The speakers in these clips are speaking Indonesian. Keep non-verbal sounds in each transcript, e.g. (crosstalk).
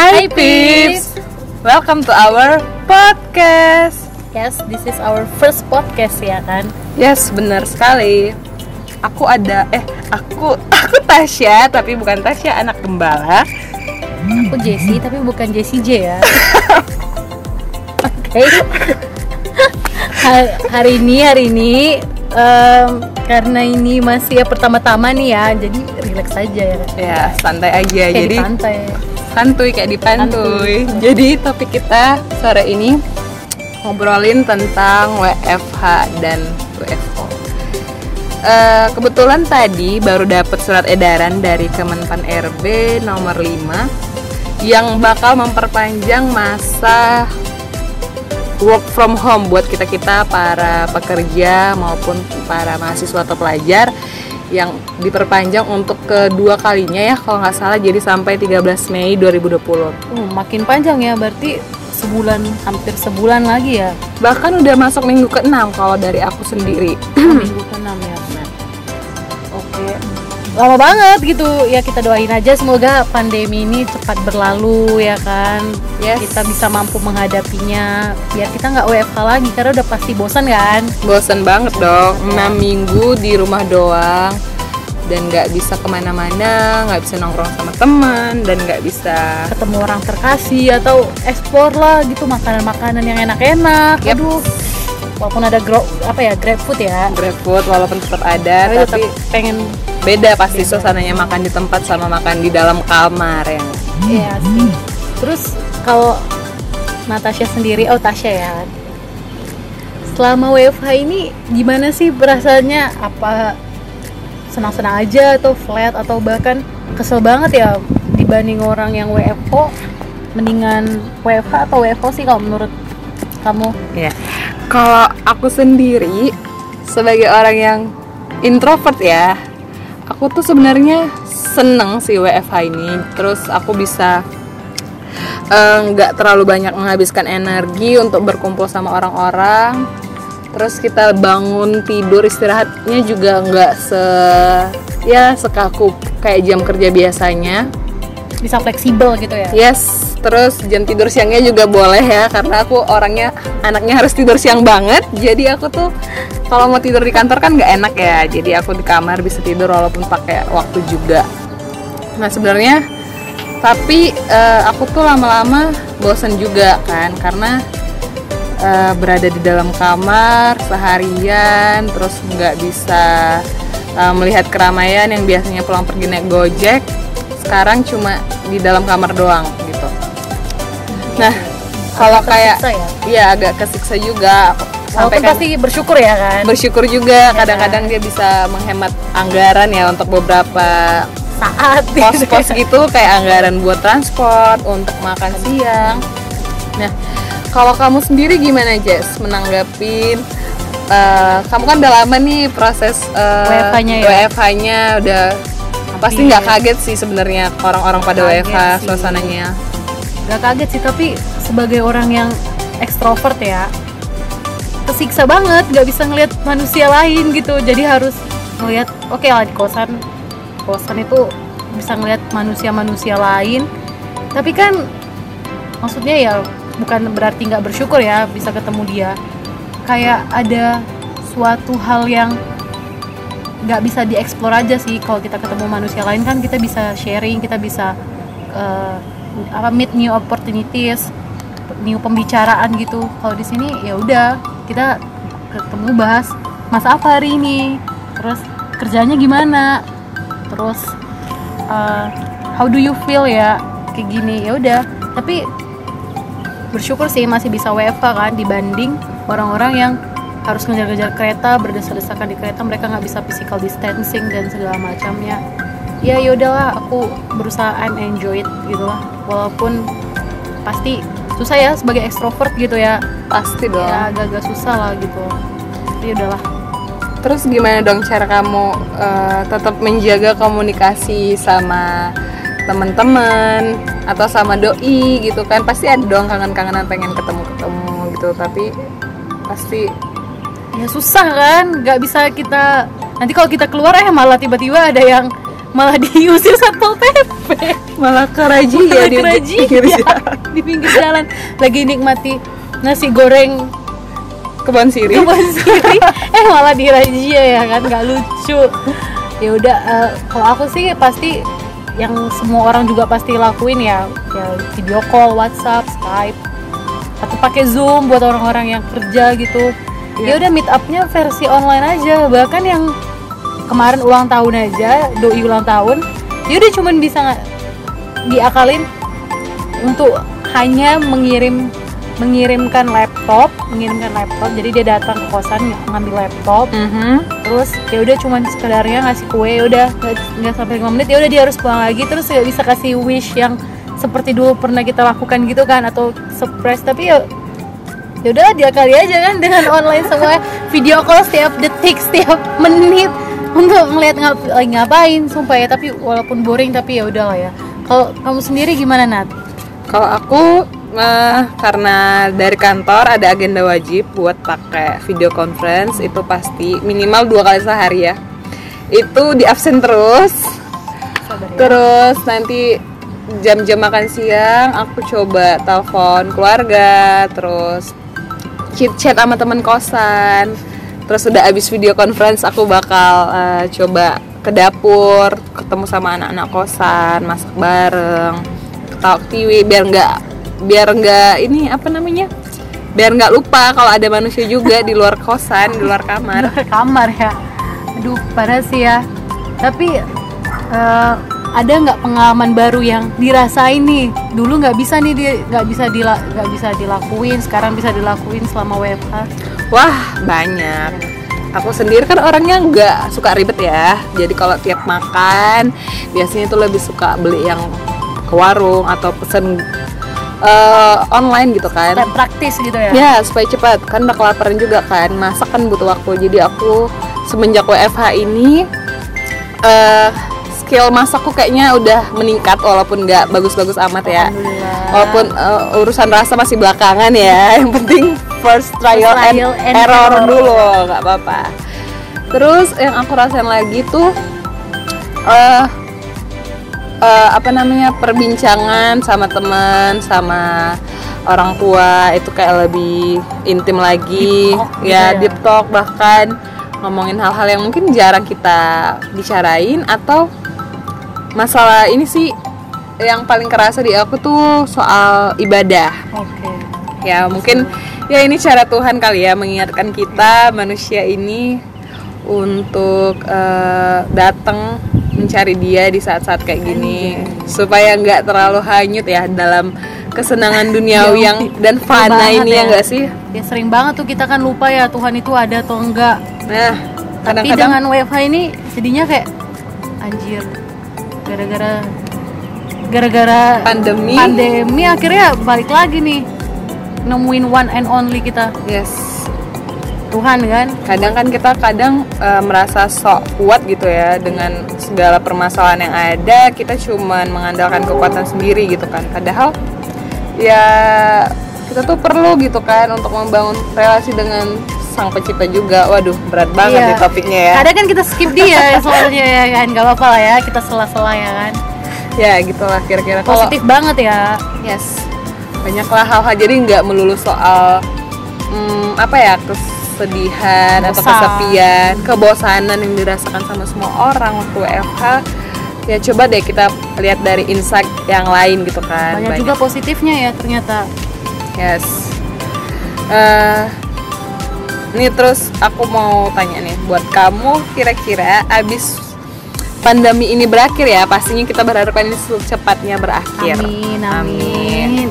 Hi peeps, welcome to our podcast. Yes, this is our first podcast ya kan. Yes, benar sekali. Aku ada, eh, aku, (laughs) aku Tasya, tapi bukan Tasya anak gembala. Aku Jessie tapi bukan Jessie J ya. (laughs) Oke. Ha- hari ini hari ini em, karena ini masih ya pertama-tama nih ya, jadi relax aja ya. Ya, santai aja. Kayak Jadi di pantai. Santuy kayak dipantuy. Santuy. Jadi topik kita sore ini ngobrolin tentang WFH dan WFO. Eh, kebetulan tadi baru dapat surat edaran dari Kemenpan RB nomor 5 yang bakal memperpanjang masa work from home buat kita-kita para pekerja maupun para mahasiswa atau pelajar yang diperpanjang untuk kedua kalinya ya kalau nggak salah jadi sampai 13 Mei 2020 Uh, makin panjang ya, berarti sebulan hampir sebulan lagi ya. bahkan udah masuk minggu ke-6 kalau dari aku sendiri (clears throat) minggu ke-6 ya. Oke. Lama banget gitu. Ya kita doain aja semoga pandemi ini cepat berlalu ya kan. Yes. Kita bisa mampu menghadapinya biar kita nggak WFH lagi karena udah pasti bosan kan. bosen banget dong 6 minggu di rumah doang dan nggak bisa ke mana-mana nggak bisa nongkrong sama teman dan nggak bisa Ketemu orang terkasih atau explore lah gitu makanan-makanan yang enak-enak. Yep. Aduh. Walaupun ada grow apa ya grab food ya. grab food walaupun tetap ada Tapi tapi tetap pengen beda pasti suasananya makan di tempat sama makan di dalam kamar ya Iya sih. Terus kalau Natasha sendiri, oh Tasya ya. Selama WFH ini gimana sih perasaannya? Apa senang-senang aja atau flat atau bahkan kesel banget ya dibanding orang yang WFO? Mendingan WFH atau WFO sih kalau menurut kamu? Ya, kalau aku sendiri sebagai orang yang introvert ya, aku tuh sebenarnya seneng sih WFH ini. Terus aku bisa eh, nggak terlalu banyak menghabiskan energi untuk berkumpul sama orang-orang. Terus kita bangun tidur istirahatnya juga nggak se ya sekaku kayak jam kerja biasanya. Bisa fleksibel gitu ya? Yes, terus jam tidur siangnya juga boleh ya karena aku orangnya anaknya harus tidur siang banget. Jadi aku tuh kalau mau tidur di kantor kan nggak enak ya. Jadi aku di kamar bisa tidur walaupun pakai waktu juga. Nah sebenarnya tapi eh, aku tuh lama-lama bosan juga kan karena eh, berada di dalam kamar seharian terus nggak bisa eh, melihat keramaian yang biasanya pulang pergi naik gojek sekarang cuma di dalam kamar doang gitu nah kalau Agak kayak kesiksa ya? iya agak kesiksa juga sampai kan pasti bersyukur ya kan? bersyukur juga Ya. kadang-kadang dia bisa menghemat anggaran ya untuk beberapa Saat (laughs) pos-pos gitu kayak anggaran buat transport untuk makan siang. Nah, kalau kamu sendiri gimana Jess menanggapin eh, kamu kan udah lama nih proses eh, WFH-nya ya? WFH-nya udah pasti nggak kaget sih sebenarnya orang-orang pada Kaget WFH sih. suasananya. Gak kaget sih tapi sebagai orang yang ekstrovert ya kesiksa banget nggak bisa ngelihat manusia lain gitu jadi harus ngelihat oke lah di kosan kosan itu bisa ngelihat manusia-manusia lain tapi kan maksudnya ya bukan berarti nggak bersyukur ya bisa ketemu dia. Kayak ada suatu hal yang nggak bisa dieksplor aja sih. Kalau kita ketemu manusia lain kan kita bisa sharing kita bisa eh, apa meet new opportunities new pembicaraan gitu. Kalau di sini ya udah kita ketemu bahas masa apa hari ini? Terus kerjanya gimana? Terus eh, how do you feel ya? Kayak gini ya udah. Tapi bersyukur sih masih bisa WFH kan dibanding orang-orang yang harus ngejar-ngejar kereta berdesak-desakan di kereta mereka nggak bisa physical distancing dan segala macamnya. Ya yaudahlah aku berusaha I'm enjoy it gitu lah. Walaupun pasti susah ya sebagai ekstrovert gitu ya. Pasti dong. ya agak-agak susah lah gitu. Tapi udahlah. Terus gimana dong cara kamu eh, tetap menjaga komunikasi sama teman-teman atau sama doi gitu kan. Pasti ada dong kangen-kangenan pengen ketemu-ketemu gitu tapi pasti ya susah kan nggak bisa kita. Nanti kalau kita keluar eh malah tiba-tiba ada yang malah (laughs) diusir satpol pp malah keraji ya di pinggir ya, jalan. (laughs) di pinggir jalan. Lagi nikmati nasi goreng kebon siri kebun siri (laughs) eh malah dirajia ya kan nggak lucu. Ya udah eh, kalau aku sih pasti yang semua orang juga pasti lakuin ya. Ya video call WhatsApp Skype. Atau pakai Zoom buat orang-orang yang kerja gitu. Ya udah meet upnya versi online aja. Bahkan yang kemarin ulang tahun aja doi ulang tahun ya udah cuman bisa nggak diakalin untuk hanya mengirim mengirimkan laptop mengirimkan laptop. Jadi dia datang ke kosan ngambil laptop. Mhm. terus ya udah cuman sekedarnya ngasih kue ya udah nggak sampai 5 menit ya udah dia harus pulang lagi. Terus nggak bisa kasih wish yang seperti dulu pernah kita lakukan gitu kan atau surprise. Tapi ya ya udah dia kali aja kan dengan online semua. (laughs) Video call setiap detik setiap menit untuk ngeliat ngap lagi ngapain sumpah ya. Tapi walaupun boring tapi ya udahlah ya. Kalau kamu sendiri gimana Nat? Kalau aku eh, karena dari kantor ada agenda wajib buat pakai video conference itu pasti minimal dua kali sehari ya. Itu di absen terus. Sabar ya. Terus nanti jam-jam makan siang aku coba telepon keluarga, terus chit chat sama temen kosan. Terus udah abis video conference aku bakal eh, coba ke dapur, ketemu sama anak-anak kosan, masak bareng, ketawa tiwi biar nggak biar nggak ini apa namanya? Biar nggak lupa kalau ada manusia juga di luar kosan, di luar kamar. ke kamar ya aduh parah sih ya tapi eh, ada nggak pengalaman baru yang dirasain nih dulu nggak bisa nih dia nggak bisa dila nggak bisa dilakuin sekarang bisa dilakuin selama WFH Wah banyak. Aku sendiri kan orangnya nggak suka ribet ya. Jadi kalau tiap makan biasanya itu lebih suka beli yang ke warung atau pesen eh, online gitu kan. Kayak praktis gitu ya Ya supaya cepat kan udah kelaparan juga kan. Masak kan butuh waktu. Jadi aku semenjak WFH ini eh skill masakku kayaknya udah meningkat walaupun nggak bagus-bagus amat ya. Walaupun eh, urusan rasa masih belakangan ya, (laughs) yang penting first trial, First and, trial and error error. dulu, nggak apa-apa. Terus yang aku rasain lagi tuh, eh eh, apa namanya perbincangan sama teman, sama orang tua itu kayak lebih intim lagi, Deep talk gitu ya ya. deep talk bahkan. Ngomongin hal-hal yang mungkin jarang kita bicarain atau masalah ini sih yang paling kerasa di aku tuh soal ibadah. Oke. Ya mungkin ya ini cara Tuhan kali ya mengingatkan kita manusia ini untuk eh, datang mencari dia di saat-saat kayak gini. supaya nggak terlalu hanyut ya dalam kesenangan (laughs) duniawi yang dan fana ini ya ya. nggak sih? Ya sering banget tuh kita kan lupa ya Tuhan itu ada atau enggak. Nah tapi kadang-kadang dengan WFH ini jadinya kayak anjir gara-gara gara-gara Pandemi. pandemi akhirnya balik lagi nih nemuin one and only kita. Yes Tuhan kan? Kadang kan kita kadang eh, merasa sok kuat gitu ya dengan segala permasalahan yang ada. Kita cuman mengandalkan kekuatan sendiri gitu kan. Padahal ya kita tuh perlu gitu kan untuk membangun relasi dengan sang pencipta juga. Waduh berat banget Iya. nih topiknya ya. Kadang kan kita skip dia (laughs) soalnya ya kan. Gak apa-apa lah ya kita sela-sela ya kan. Ya gitulah kira-kira. Positif banget ya. Yes. Banyaklah hal-hal. Jadi nggak melulu soal hmm, apa ya kesedihan atau Bosan. kesepian kebosanan yang dirasakan sama semua orang waktu WFH ya coba deh kita lihat dari insight yang lain gitu kan. Banyak juga positifnya ya ternyata. Yes. Eh, ini terus aku mau tanya nih buat kamu kira-kira abis pandemi ini berakhir ya pastinya kita berharap ini secepatnya berakhir. Amin. Amin,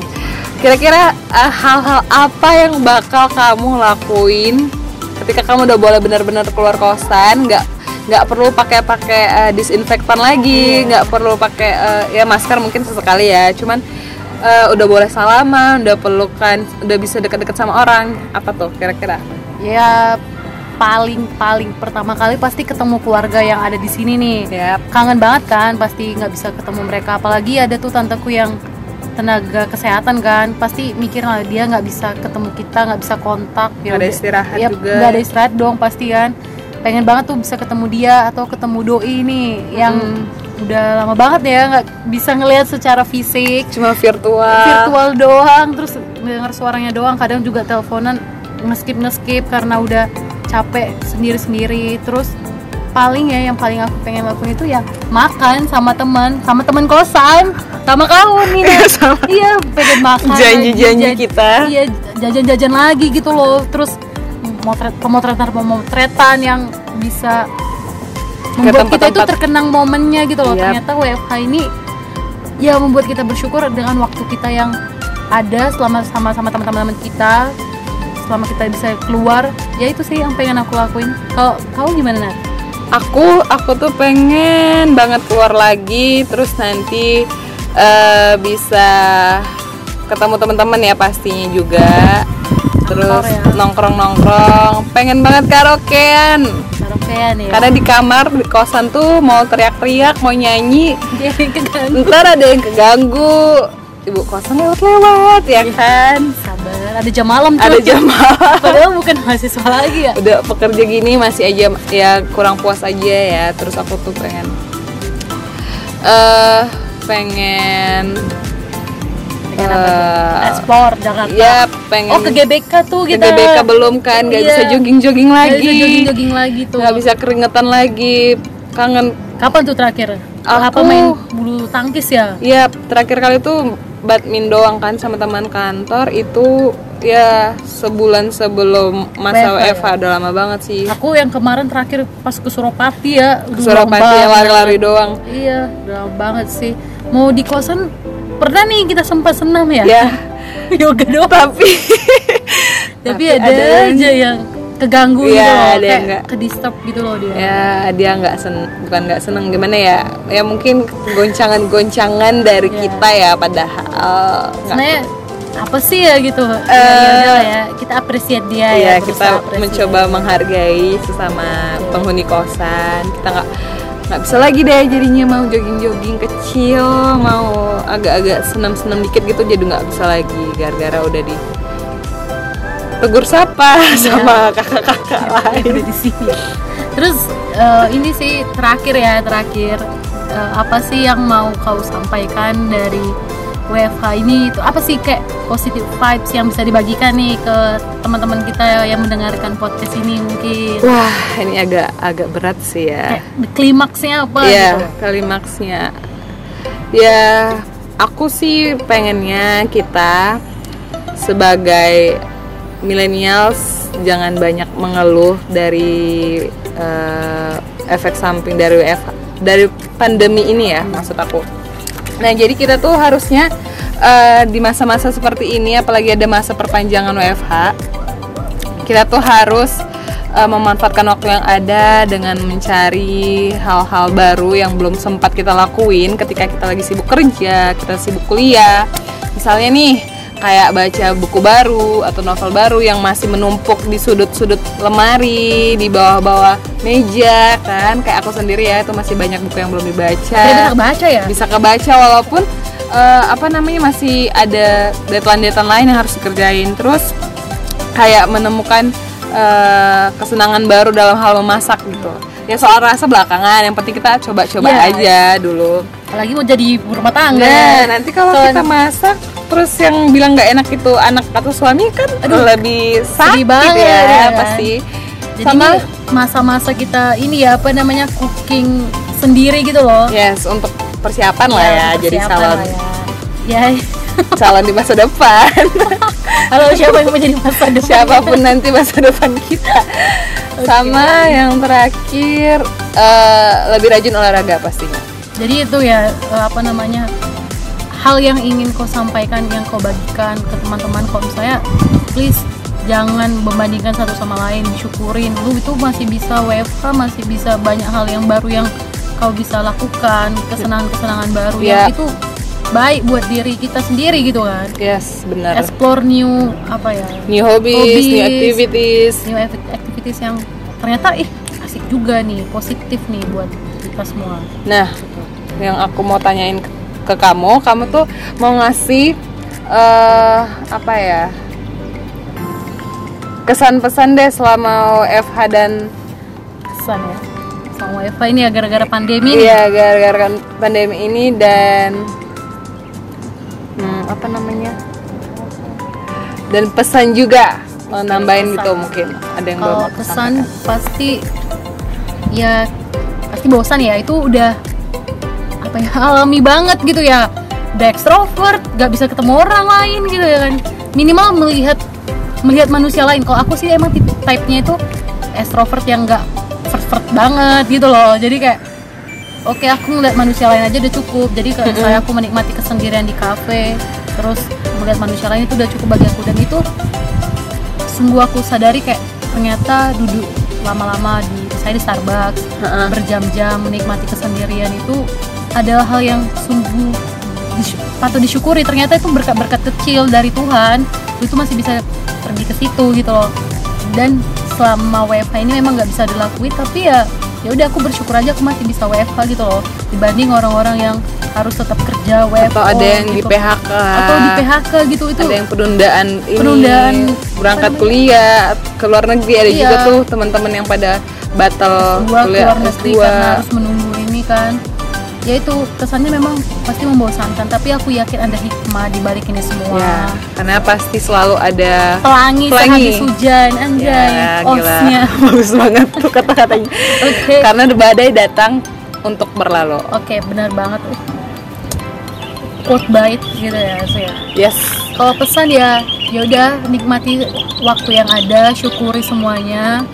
Kira-kira eh, hal-hal apa yang bakal kamu lakuin ketika kamu udah boleh benar-benar keluar kosan, nggak nggak perlu pakai-pakai eh, disinfektan lagi, nggak perlu pakai eh, ya masker mungkin sesekali ya, cuman eh, udah boleh salaman, udah pelukan, udah bisa deket-deket sama orang, apa tuh kira-kira? ya paling paling pertama kali pasti ketemu keluarga yang ada di sini nih. Yap. kangen banget kan pasti nggak bisa ketemu mereka. Apalagi ada tuh tanteku yang tenaga kesehatan kan pasti mikir lah dia nggak bisa ketemu kita nggak bisa kontak. Nggak ada istirahat ya, juga. nggak ada istirahat dong pasti kan. Pengen banget tuh bisa ketemu dia atau ketemu doi nih yang udah lama banget ya nggak bisa ngelihat secara fisik. Cuma virtual. Virtual doang terus dengar suaranya doang kadang juga teleponan ngeskip ngeskip karena udah capek sendiri sendiri terus paling ya yang paling aku pengen lakuin itu ya makan sama teman sama teman kosan sama kamu nih. Sama. iya pengen makan Janji-janji kita. iya jajan-jajan lagi gitu loh terus motret pemotretan pemotretan yang bisa membuat kita itu terkenang momennya gitu loh Yap. ternyata WFH ini ya membuat kita bersyukur dengan waktu kita yang ada selama sama sama teman-teman kita selama kita bisa keluar ya itu sih yang pengen aku lakuin kalau kamu gimana Nat? Aku aku tuh pengen banget keluar lagi terus nanti eh, bisa ketemu teman-teman ya pastinya juga. Terus Kantor ya. nongkrong nongkrong pengen banget karaokean. Karaokean ya. Karena di kamar di kosan tuh mau teriak-teriak mau nyanyi. Ntar ada yang keganggu ibu kosan lewat-lewat ya kan? Sabar ada jam malam tuh ada jam malam. padahal bukan mahasiswa lagi ya? Udah pekerja gini masih aja ya kurang puas aja ya. Terus aku tuh pengen eh pengen Pengen apa tuh? eh, explore Jakarta. ya pengen oh ke GBK tuh ke kita GBK belum kan? Nggak Iya. bisa jogging jogging Nggak lagi. bisa jogging-jogging lagi tuh. Nggak bisa keringetan lagi. Kangen. Kapan tuh terakhir? Apa Aku- main bulu tangkis ya? Ya terakhir kali tuh badminton doang kan sama teman kantor itu ya sebulan sebelum masa WFH ya? Udah lama banget sih. Aku yang kemarin terakhir pas ke Suropati ya ke ya banget. lari-lari doang. Iya udah lama banget sih. Mau di kosan pernah nih kita sempat senam ya? Ya. (laughs) Yoga doang. Tapi (laughs) tapi, tapi ada, ada aja yang keganggu Iya, gitu loh ada yang kayak nggak- ke disturb gitu loh dia. Ya dia nggak sen bukan nggak seneng gimana ya? Ya mungkin goncangan-goncangan dari Iya. kita ya padahal sebenarnya apa sih ya gitu? Eh, ya ya kita appreciate dia ya ya berusaha kita appreciate. mencoba menghargai sesama penghuni kosan. Kita nggak nggak bisa lagi deh jadinya mau jogging-jogging kecil mau agak-agak senam-senam dikit gitu jadi nggak bisa lagi gara-gara udah di tegur sapa (laughs) sama kakak-kakak lain udah di sini. Terus eh, ini sih terakhir ya terakhir. Eh, apa sih yang mau kau sampaikan dari WFH ini? Itu apa sih kayak positive vibes yang bisa dibagikan nih ke teman-teman kita yang mendengarkan podcast ini mungkin? Wah ini agak agak berat sih ya. Kayak klimaksnya apa Iya, gitu? klimaksnya. Ya, aku sih pengennya kita sebagai millennials jangan banyak mengeluh dari eh, efek samping dari WFH dari pandemi ini ya maksud aku. Nah, jadi kita tuh harusnya eh, di masa-masa seperti ini apalagi ada masa perpanjangan WFH kita tuh harus uh, memanfaatkan waktu yang ada dengan mencari hal-hal baru yang belum sempat kita lakuin ketika kita lagi sibuk kerja, kita sibuk kuliah. Misalnya nih, kayak baca buku baru atau novel baru yang masih menumpuk di sudut-sudut lemari, di bawah-bawah meja kan. Kayak aku sendiri ya, itu masih banyak buku yang belum dibaca. Saya bisa baca ya? Bisa kebaca walaupun eh, apa namanya masih ada deadline-deadline lain yang harus dikerjain. Terus kayak menemukan eh, kesenangan baru dalam hal memasak gitu. Ya soal rasa belakangan yang penting kita coba-coba Iya. aja dulu apalagi mau jadi ibu rumah tangga. Nah nanti kalau Soalnya- kita masak terus yang bilang nggak enak itu anak atau suami kan Aduh, lebih sakit banget ya, ya. kan? pasti. Jadi sama masa-masa kita ini ya apa namanya cooking sendiri gitu loh. Yes untuk persiapan lah ya, jadi persiapan calon. lah ya. ya. (laughs) Calon di masa depan. (laughs) Halo siapa yang mau jadi masa depan? Siapa pun nanti masa depan kita. Sama yang terakhir eh, lebih rajin olahraga pastinya jadi itu ya eh, apa namanya hal yang ingin kau sampaikan yang kau bagikan ke teman-teman. Kau misalnya please jangan membandingkan satu sama lain syukurin. Lu itu masih bisa WFH masih bisa banyak hal yang baru yang kau bisa lakukan kesenangan-kesenangan baru Ya. yang itu baik buat diri kita sendiri gitu kan. Yes benar. Explore new apa ya new hobbies, Hobbies. new activities. new acti- activities yang ternyata ih asik juga nih positif nih buat kita semua. Nah yang aku mau tanyain ke, ke kamu kamu tuh mau ngasih eh apa ya kesan pesan deh selama FH dan kesan ya sama WFH ini ya gara-gara pandemi. Iya, gara-gara kan pandemi ini dan hmm, apa namanya? Dan pesan juga mau nambahin pesan. gitu mungkin ada yang Kalau pesan sampaikan. pasti ya pasti bosan ya itu udah apa ya alami banget gitu ya. Udah extrovert gak bisa ketemu orang lain gitu ya kan. Minimal melihat melihat manusia lain. Kalau aku sih emang type-nya itu extrovert yang gak first banget gitu loh. Jadi kayak oke aku ngeliat manusia lain aja udah cukup. Jadi kalau misalnya aku menikmati kesendirian di kafe terus melihat manusia lain itu udah cukup bagi aku. Dan itu sungguh aku sadari kayak ternyata duduk lama-lama di saya di Starbucks Heeh. berjam-jam menikmati kesendirian itu adalah hal yang sungguh patut disyukuri. Ternyata itu berkat-berkat kecil dari Tuhan itu masih bisa pergi ke situ gitu loh. Dan selama WFH ini memang nggak bisa dilakuin tapi ya ya udah aku bersyukur aja aku masih bisa WFH gitu loh dibanding orang-orang yang harus tetap kerja WFH atau ada yang di gitu. PHK atau di PHK gitu itu ada yang penundaan ini Penundaan, berangkat kuliah ke luar negeri ada Iya. juga tuh teman-teman yang pada batal S2 kuliah keluar negeri S2 karena harus menunggu ini kan ya itu kesannya memang pasti membosankan tapi aku yakin ada hikmah di balik ini semua. Ya karena pasti selalu ada pelangi, Pelangi. sehabis hujan anjay ya osnya. (laughs) Bagus banget tuh kata-katanya. Oke. Karena badai datang untuk berlalu. Oke benar banget. Quote bait gitu ya saya yes. Kalau pesan ya ya udah nikmati waktu yang ada syukuri semuanya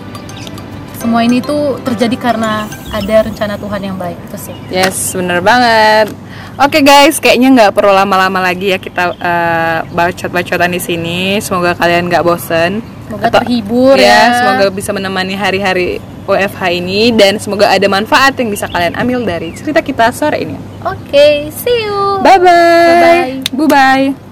semua ini tuh terjadi karena ada rencana Tuhan yang baik itu sih yes bener banget Oke guys, kayaknya nggak perlu lama-lama lagi ya kita eh, bacot-bacotan di sini. Semoga kalian nggak bosen. semoga Atau- terhibur ya, Semoga bisa menemani hari-hari WFH ini dan semoga ada manfaat yang bisa kalian ambil dari cerita kita sore ini. oke see you Bye bye. Bye-bye. Bye bye.